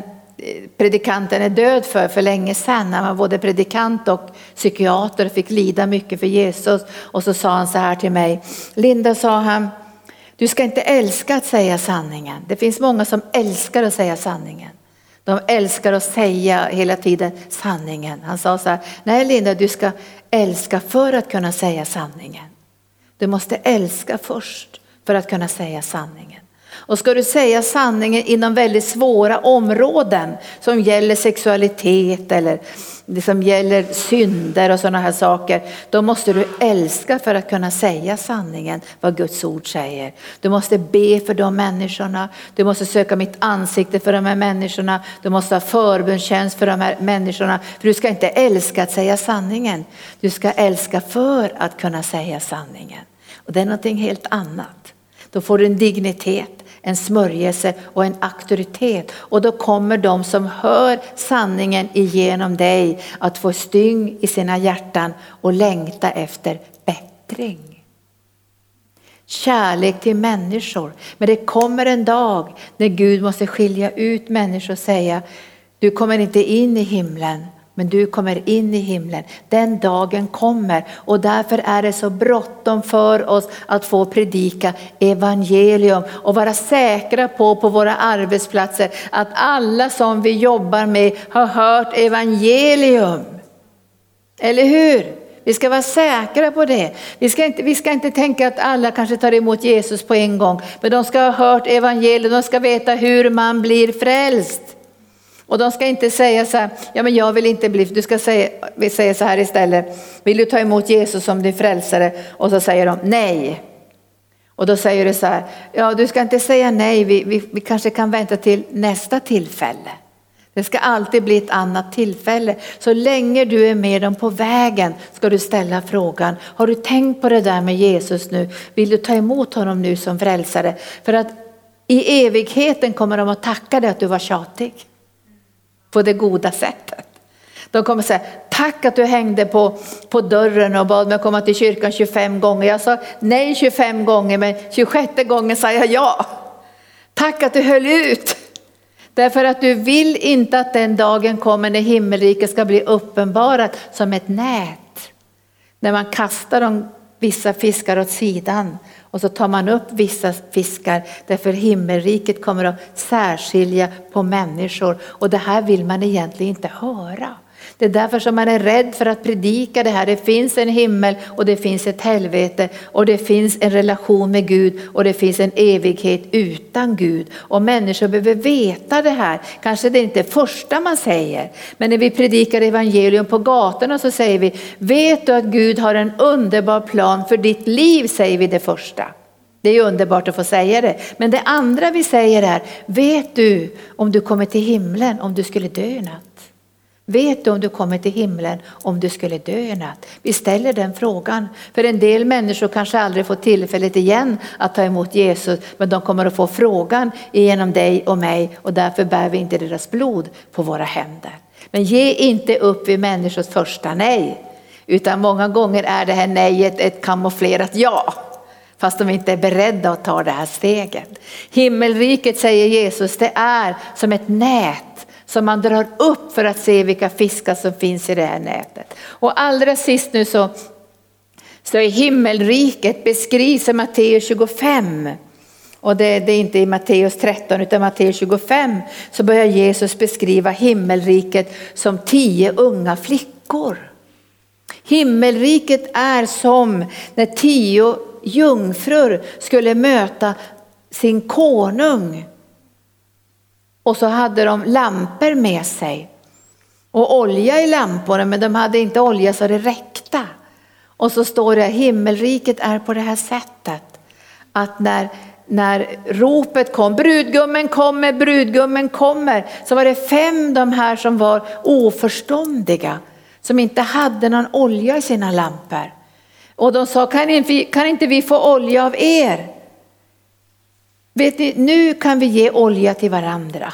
predikanten är död för, för länge sedan. Han var både predikant och psykiater och fick lida mycket för Jesus. Och så sa han så här till mig. Linda sa han, du ska inte älska att säga sanningen. Det finns många som älskar att säga sanningen. De älskar att säga hela tiden sanningen. Han sa så här, nej Linda du ska älska för att kunna säga sanningen. Du måste älska först för att kunna säga sanningen. Och ska du säga sanningen inom väldigt svåra områden som gäller sexualitet eller det som gäller synder och sådana här saker, då måste du älska för att kunna säga sanningen, vad Guds ord säger. Du måste be för de människorna, du måste söka mitt ansikte för de här människorna, du måste ha förbundstjänst för de här människorna. För du ska inte älska att säga sanningen, du ska älska för att kunna säga sanningen. Och det är någonting helt annat. Då får du en dignitet en smörjelse och en auktoritet. Och då kommer de som hör sanningen igenom dig att få styng i sina hjärtan och längta efter bättring. Kärlek till människor. Men det kommer en dag när Gud måste skilja ut människor och säga, du kommer inte in i himlen men du kommer in i himlen. Den dagen kommer och därför är det så bråttom för oss att få predika evangelium och vara säkra på på våra arbetsplatser att alla som vi jobbar med har hört evangelium. Eller hur? Vi ska vara säkra på det. Vi ska, inte, vi ska inte tänka att alla kanske tar emot Jesus på en gång, men de ska ha hört evangelium, de ska veta hur man blir frälst. Och de ska inte säga så här, ja men jag vill inte bli, du ska säga, säga så här istället, vill du ta emot Jesus som din frälsare? Och så säger de nej. Och då säger du så här, ja du ska inte säga nej, vi, vi, vi kanske kan vänta till nästa tillfälle. Det ska alltid bli ett annat tillfälle. Så länge du är med dem på vägen ska du ställa frågan, har du tänkt på det där med Jesus nu? Vill du ta emot honom nu som frälsare? För att i evigheten kommer de att tacka dig att du var tjatig på det goda sättet. De kommer säga, tack att du hängde på, på dörren och bad mig komma till kyrkan 25 gånger. Jag sa nej 25 gånger, men 26 gången sa jag ja. Tack att du höll ut. Därför att du vill inte att den dagen kommer när himmelriket ska bli uppenbarat som ett nät. När man kastar de vissa fiskar åt sidan och så tar man upp vissa fiskar därför himmelriket kommer att särskilja på människor och det här vill man egentligen inte höra. Det är därför som man är rädd för att predika det här. Det finns en himmel och det finns ett helvete och det finns en relation med Gud och det finns en evighet utan Gud. Och människor behöver veta det här. Kanske det är inte det första man säger, men när vi predikar evangelium på gatorna så säger vi, vet du att Gud har en underbar plan för ditt liv, säger vi det första. Det är underbart att få säga det. Men det andra vi säger är, vet du om du kommer till himlen om du skulle dö i natt? Vet du om du kommer till himlen om du skulle dö i natt? Vi ställer den frågan. För en del människor kanske aldrig får tillfället igen att ta emot Jesus, men de kommer att få frågan genom dig och mig och därför bär vi inte deras blod på våra händer. Men ge inte upp vid människors första nej, utan många gånger är det här nejet ett kamouflerat ja fast de inte är beredda att ta det här steget. Himmelriket säger Jesus, det är som ett nät som man drar upp för att se vilka fiskar som finns i det här nätet. Och allra sist nu så, så är himmelriket beskrivs i Matteus 25. Och det, det, är inte i Matteus 13 utan Matteus 25 så börjar Jesus beskriva himmelriket som tio unga flickor. Himmelriket är som när tio jungfrur skulle möta sin konung och så hade de lampor med sig och olja i lamporna men de hade inte olja så det räckte. Och så står det himmelriket är på det här sättet att när, när ropet kom, brudgummen kommer, brudgummen kommer, så var det fem de här som var oförståndiga, som inte hade någon olja i sina lampor. Och de sa, kan inte, vi kan inte vi få olja av er? Vet ni, nu kan vi ge olja till varandra.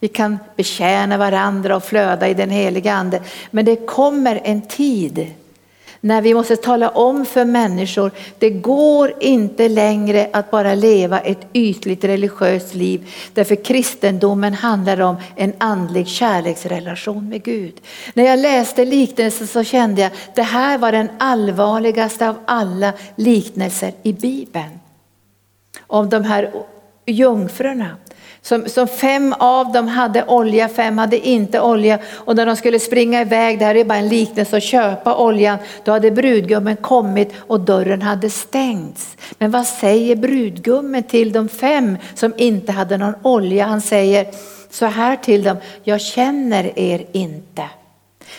Vi kan betjäna varandra och flöda i den heliga ande. Men det kommer en tid när vi måste tala om för människor, det går inte längre att bara leva ett ytligt religiöst liv. Därför kristendomen handlar om en andlig kärleksrelation med Gud. När jag läste liknelsen så kände jag, det här var den allvarligaste av alla liknelser i Bibeln om de här jungfrurna. Som, som, fem av dem hade olja, fem hade inte olja. Och när de skulle springa iväg, det här är bara en liknelse, och köpa oljan, då hade brudgummen kommit och dörren hade stängts. Men vad säger brudgummen till de fem som inte hade någon olja? Han säger så här till dem, jag känner er inte.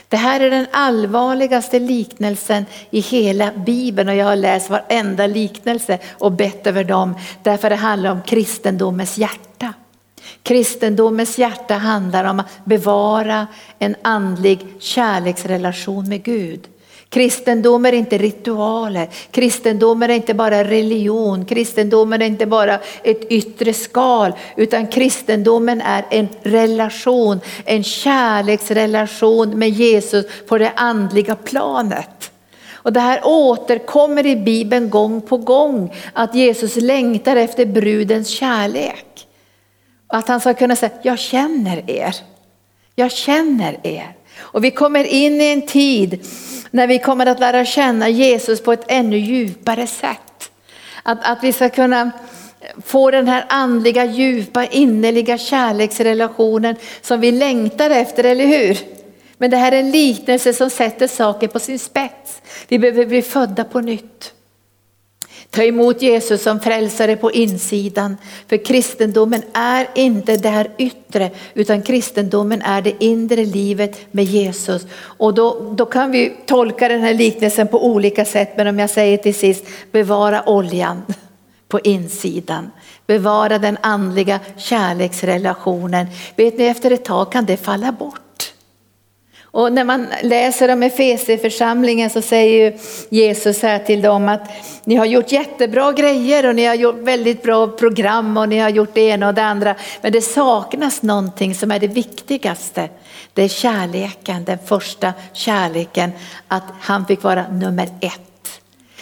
Det här är den allvarligaste liknelsen i hela Bibeln och jag har läst varenda liknelse och bett över dem därför det handlar om kristendomens hjärta. Kristendomens hjärta handlar om att bevara en andlig kärleksrelation med Gud. Kristendom är inte ritualer, kristendom är inte bara religion, kristendomen är inte bara ett yttre skal, utan kristendomen är en relation, en kärleksrelation med Jesus på det andliga planet. Och det här återkommer i Bibeln gång på gång, att Jesus längtar efter brudens kärlek. Att han ska kunna säga, jag känner er. Jag känner er. Och vi kommer in i en tid när vi kommer att lära känna Jesus på ett ännu djupare sätt. Att, att vi ska kunna få den här andliga, djupa, innerliga kärleksrelationen som vi längtar efter, eller hur? Men det här är en liknelse som sätter saker på sin spets. Vi behöver bli födda på nytt. Ta emot Jesus som frälsare på insidan. För kristendomen är inte det här yttre utan kristendomen är det inre livet med Jesus. Och då, då kan vi tolka den här liknelsen på olika sätt men om jag säger till sist bevara oljan på insidan. Bevara den andliga kärleksrelationen. Vet ni efter ett tag kan det falla bort. Och när man läser om Efesierförsamlingen så säger Jesus här till dem att ni har gjort jättebra grejer och ni har gjort väldigt bra program och ni har gjort det ena och det andra. Men det saknas någonting som är det viktigaste. Det är kärleken, den första kärleken, att han fick vara nummer ett.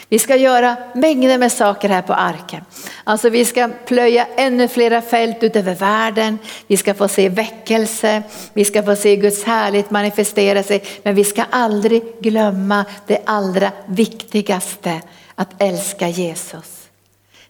Vi ska göra mängder med saker här på arken. Alltså vi ska plöja ännu flera fält utöver världen. Vi ska få se väckelse, vi ska få se Guds härlighet manifestera sig. Men vi ska aldrig glömma det allra viktigaste, att älska Jesus.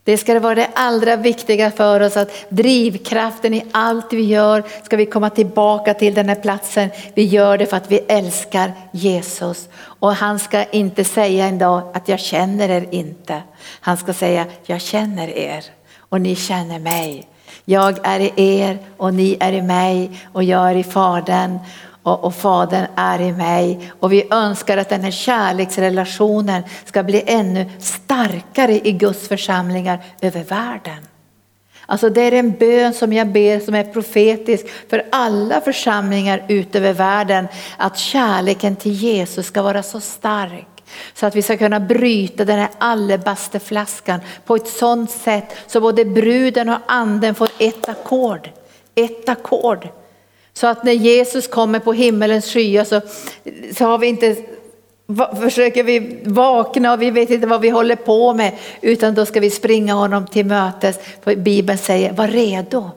Det ska vara det allra viktiga för oss att drivkraften i allt vi gör ska vi komma tillbaka till den här platsen. Vi gör det för att vi älskar Jesus. Och han ska inte säga en dag att jag känner er inte. Han ska säga jag känner er och ni känner mig. Jag är i er och ni är i mig och jag är i Fadern och, och Fadern är i mig. Och vi önskar att den här kärleksrelationen ska bli ännu starkare i Guds församlingar över världen. Alltså det är en bön som jag ber som är profetisk för alla församlingar utöver världen. Att kärleken till Jesus ska vara så stark. Så att vi ska kunna bryta den här alabasterflaskan på ett sådant sätt så både bruden och anden får ett ackord. Ett ackord. Så att när Jesus kommer på himmelens skya så, så har vi inte försöker vi vakna och vi vet inte vad vi håller på med utan då ska vi springa honom till mötes. För Bibeln säger var redo.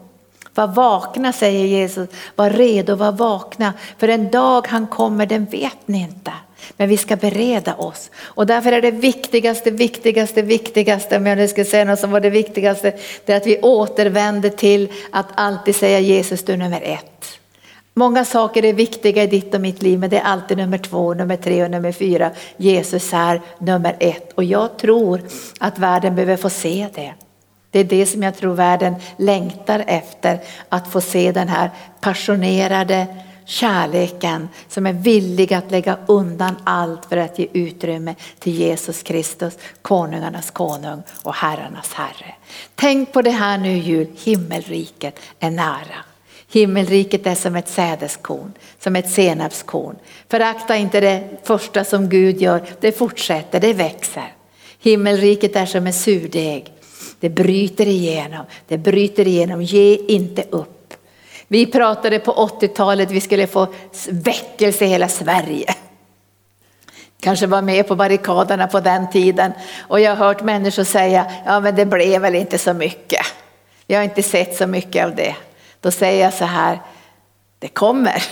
Var vakna säger Jesus, var redo, var vakna. För en dag han kommer den vet ni inte. Men vi ska bereda oss. Och därför är det viktigaste, viktigaste, viktigaste, om jag nu ska säga något som var det viktigaste, det är att vi återvänder till att alltid säga Jesus du är nummer ett. Många saker är viktiga i ditt och mitt liv men det är alltid nummer två, nummer tre och nummer fyra. Jesus är nummer ett och jag tror att världen behöver få se det. Det är det som jag tror världen längtar efter, att få se den här passionerade kärleken som är villig att lägga undan allt för att ge utrymme till Jesus Kristus, konungarnas konung och herrarnas herre. Tänk på det här nu jul, himmelriket är nära. Himmelriket är som ett sädeskorn, som ett senapskorn. Förakta inte det första som Gud gör, det fortsätter, det växer. Himmelriket är som en surdeg, det bryter igenom, det bryter igenom, ge inte upp. Vi pratade på 80-talet, vi skulle få väckelse i hela Sverige. Kanske var med på barrikaderna på den tiden och jag har hört människor säga, ja men det blev väl inte så mycket. Jag har inte sett så mycket av det. Då säger jag så här, det kommer.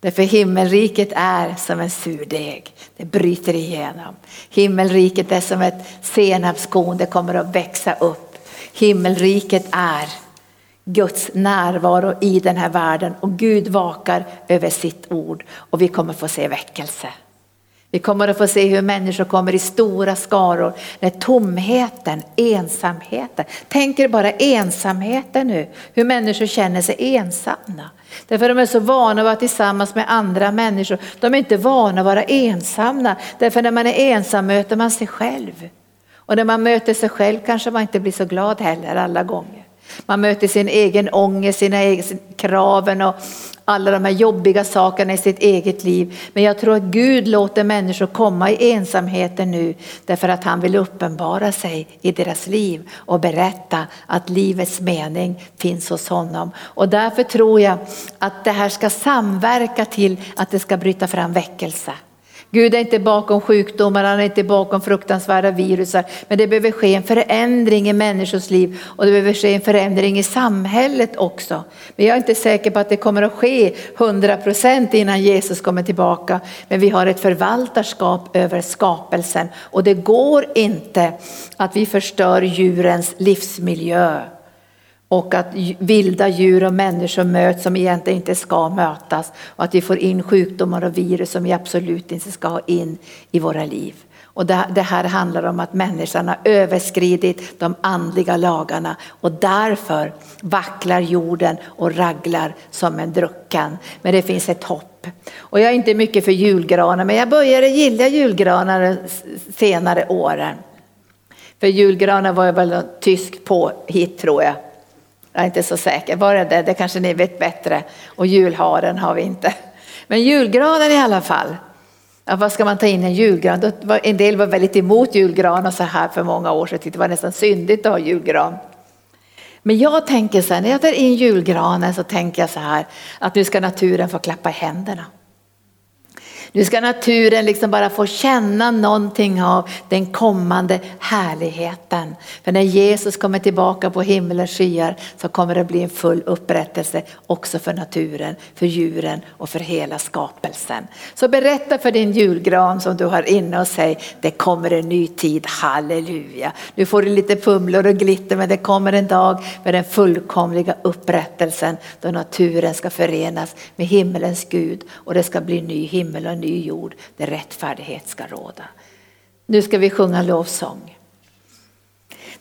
Därför himmelriket är som en surdeg, det bryter igenom. Himmelriket är som ett senapskorn, det kommer att växa upp. Himmelriket är Guds närvaro i den här världen och Gud vakar över sitt ord och vi kommer få se väckelse. Vi kommer att få se hur människor kommer i stora skaror när tomheten, ensamheten. Tänk er bara ensamheten nu, hur människor känner sig ensamma. Därför de är så vana att vara tillsammans med andra människor. De är inte vana att vara ensamma. Därför när man är ensam möter man sig själv. Och när man möter sig själv kanske man inte blir så glad heller alla gånger. Man möter sin egen ångest, sina egna kraven och alla de här jobbiga sakerna i sitt eget liv. Men jag tror att Gud låter människor komma i ensamheten nu därför att han vill uppenbara sig i deras liv och berätta att livets mening finns hos honom. Och därför tror jag att det här ska samverka till att det ska bryta fram väckelse. Gud är inte bakom sjukdomar, han är inte bakom fruktansvärda virusar. Men det behöver ske en förändring i människors liv och det behöver ske en förändring i samhället också. Men jag är inte säker på att det kommer att ske 100% innan Jesus kommer tillbaka. Men vi har ett förvaltarskap över skapelsen och det går inte att vi förstör djurens livsmiljö och att vilda djur och människor möts som egentligen inte ska mötas och att vi får in sjukdomar och virus som vi absolut inte ska ha in i våra liv. Och det här handlar om att människan har överskridit de andliga lagarna och därför vacklar jorden och raglar som en drucken. Men det finns ett hopp. Och jag är inte mycket för julgranar men jag började gilla julgranar senare åren. För julgranar var väl en tysk påhitt tror jag. Jag är inte så säker. Var det det? Det kanske ni vet bättre. Och julharen har vi inte. Men julgranen i alla fall. Ja, vad ska man ta in en julgran? En del var väldigt emot julgran och så här för många år sedan. Det var nästan syndigt att ha julgran. Men jag tänker så här, när jag tar in julgranen så tänker jag så här att nu ska naturen få klappa i händerna. Nu ska naturen liksom bara få känna någonting av den kommande härligheten. För när Jesus kommer tillbaka på himmelens skyar så kommer det bli en full upprättelse också för naturen, för djuren och för hela skapelsen. Så berätta för din julgran som du har inne och säg det kommer en ny tid, halleluja. Nu får du lite pumlor och glitter men det kommer en dag med den fullkomliga upprättelsen då naturen ska förenas med himmelens Gud och det ska bli ny himmel och ny jord där rättfärdighet ska råda. Nu ska vi sjunga lovsång.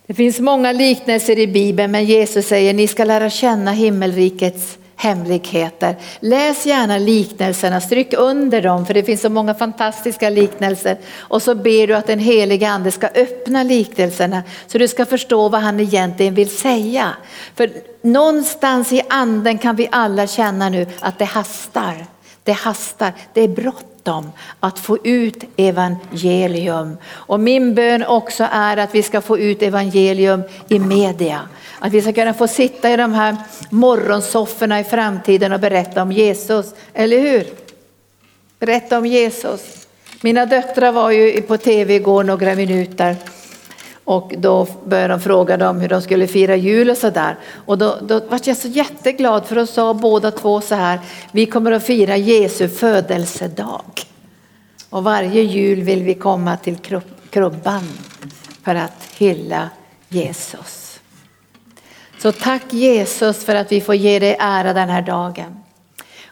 Det finns många liknelser i Bibeln men Jesus säger ni ska lära känna himmelrikets hemligheter. Läs gärna liknelserna, stryk under dem för det finns så många fantastiska liknelser. Och så ber du att den helige ande ska öppna liknelserna så du ska förstå vad han egentligen vill säga. För någonstans i anden kan vi alla känna nu att det hastar. Det hastar, det är bråttom att få ut evangelium. Och min bön också är att vi ska få ut evangelium i media. Att vi ska kunna få sitta i de här morgonsofforna i framtiden och berätta om Jesus, eller hur? Berätta om Jesus. Mina döttrar var ju på tv igår några minuter och då började de fråga dem hur de skulle fira jul och sådär. Och då, då var jag så jätteglad för då sa båda två så här, vi kommer att fira Jesu födelsedag. Och varje jul vill vi komma till krubban för att hylla Jesus. Så tack Jesus för att vi får ge dig ära den här dagen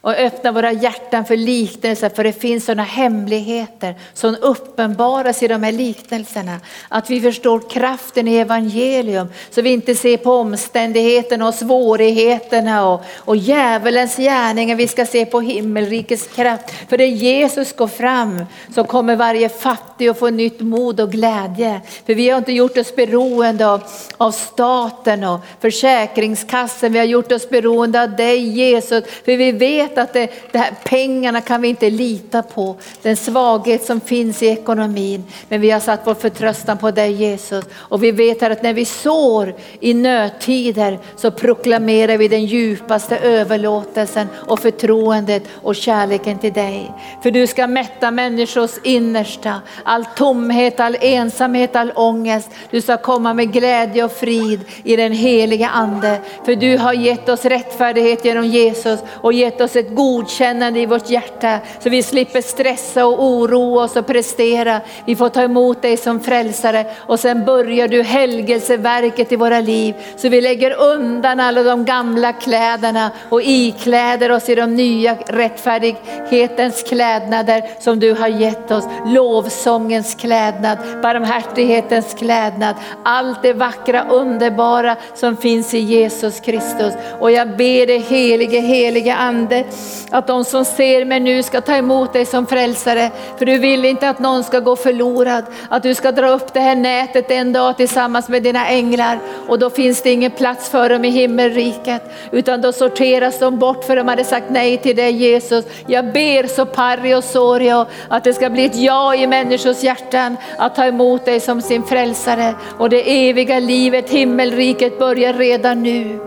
och öppna våra hjärtan för liknelser för det finns sådana hemligheter som uppenbaras i de här liknelserna. Att vi förstår kraften i evangelium så vi inte ser på omständigheterna och svårigheterna och, och djävulens gärningar. Vi ska se på himmelrikets kraft. För när Jesus går fram så kommer varje fattig att få nytt mod och glädje. För vi har inte gjort oss beroende av, av staten och försäkringskassan. Vi har gjort oss beroende av dig Jesus. För vi vet att det, det här, pengarna kan vi inte lita på. Den svaghet som finns i ekonomin. Men vi har satt vår förtröstan på dig Jesus. Och vi vet att när vi sår i nödtider så proklamerar vi den djupaste överlåtelsen och förtroendet och kärleken till dig. För du ska mätta människors innersta, all tomhet, all ensamhet, all ångest. Du ska komma med glädje och frid i den heliga ande. För du har gett oss rättfärdighet genom Jesus och gett oss ett ett godkännande i vårt hjärta så vi slipper stressa och oroa oss och prestera. Vi får ta emot dig som frälsare och sen börjar du helgelseverket i våra liv. Så vi lägger undan alla de gamla kläderna och ikläder oss i de nya rättfärdighetens klädnader som du har gett oss. Lovsångens klädnad, barmhärtighetens klädnad, allt det vackra underbara som finns i Jesus Kristus. Och jag ber dig helige, helige ande att de som ser mig nu ska ta emot dig som frälsare. För du vill inte att någon ska gå förlorad, att du ska dra upp det här nätet en dag tillsammans med dina änglar och då finns det ingen plats för dem i himmelriket utan då sorteras de bort för de hade sagt nej till dig Jesus. Jag ber så parri och sorio att det ska bli ett ja i människors hjärtan att ta emot dig som sin frälsare och det eviga livet, himmelriket börjar redan nu.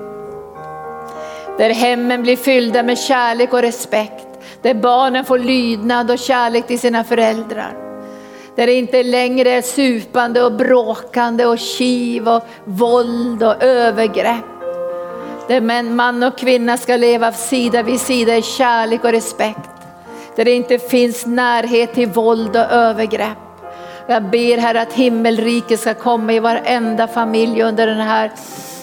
Där hemmen blir fyllda med kärlek och respekt, där barnen får lydnad och kärlek till sina föräldrar. Där det inte längre är supande och bråkande och kiv och våld och övergrepp. Där man och kvinna ska leva sida vid sida i kärlek och respekt. Där det inte finns närhet till våld och övergrepp. Jag ber här att himmelriket ska komma i varenda familj under den här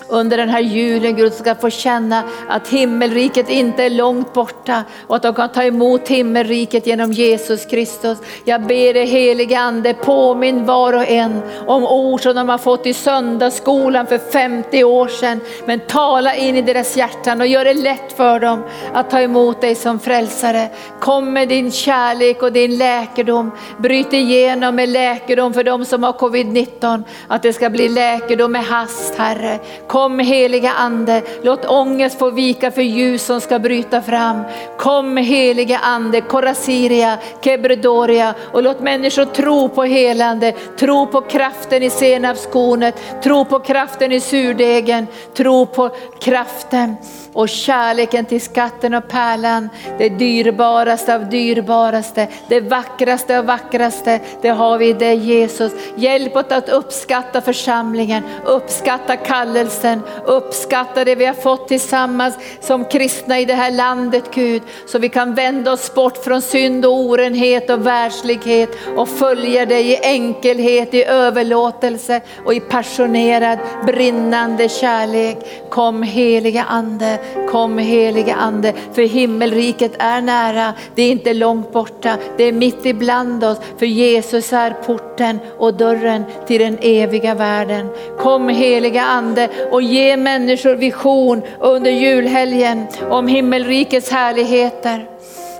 under den här julen Gud ska få känna att himmelriket inte är långt borta och att de kan ta emot himmelriket genom Jesus Kristus. Jag ber dig helige Ande påminn var och en om ord som de har fått i söndagsskolan för 50 år sedan. Men tala in i deras hjärtan och gör det lätt för dem att ta emot dig som frälsare. Kom med din kärlek och din läkedom. Bryt igenom med läkedom för de som har covid-19. Att det ska bli läkedom med hast Herre. Kom Kom heliga ande, låt ångest få vika för ljus som ska bryta fram. Kom heliga ande, Korasiria, Kebredoria och låt människor tro på helande, tro på kraften i senapskornet, tro på kraften i surdegen, tro på kraften och kärleken till skatten och pärlan, det dyrbaraste av dyrbaraste, det vackraste av vackraste, det har vi i dig Jesus. Hjälp oss att uppskatta församlingen, uppskatta kallelsen, uppskatta det vi har fått tillsammans som kristna i det här landet Gud, så vi kan vända oss bort från synd och orenhet och världslighet och följa dig i enkelhet, i överlåtelse och i passionerad brinnande kärlek. Kom heliga Ande, Kom helige Ande, för himmelriket är nära. Det är inte långt borta, det är mitt ibland oss. För Jesus är porten och dörren till den eviga världen. Kom heliga Ande och ge människor vision under julhelgen om himmelrikets härligheter.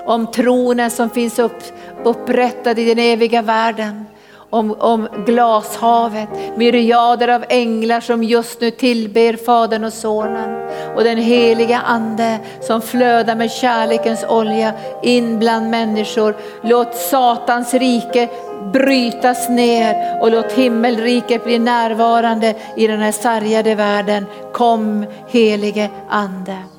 Om tronen som finns upp, upprättad i den eviga världen om, om glashavet, myriader av änglar som just nu tillber Fadern och Sonen och den heliga Ande som flödar med kärlekens olja in bland människor. Låt Satans rike brytas ner och låt himmelriket bli närvarande i den här sargade världen. Kom helige Ande.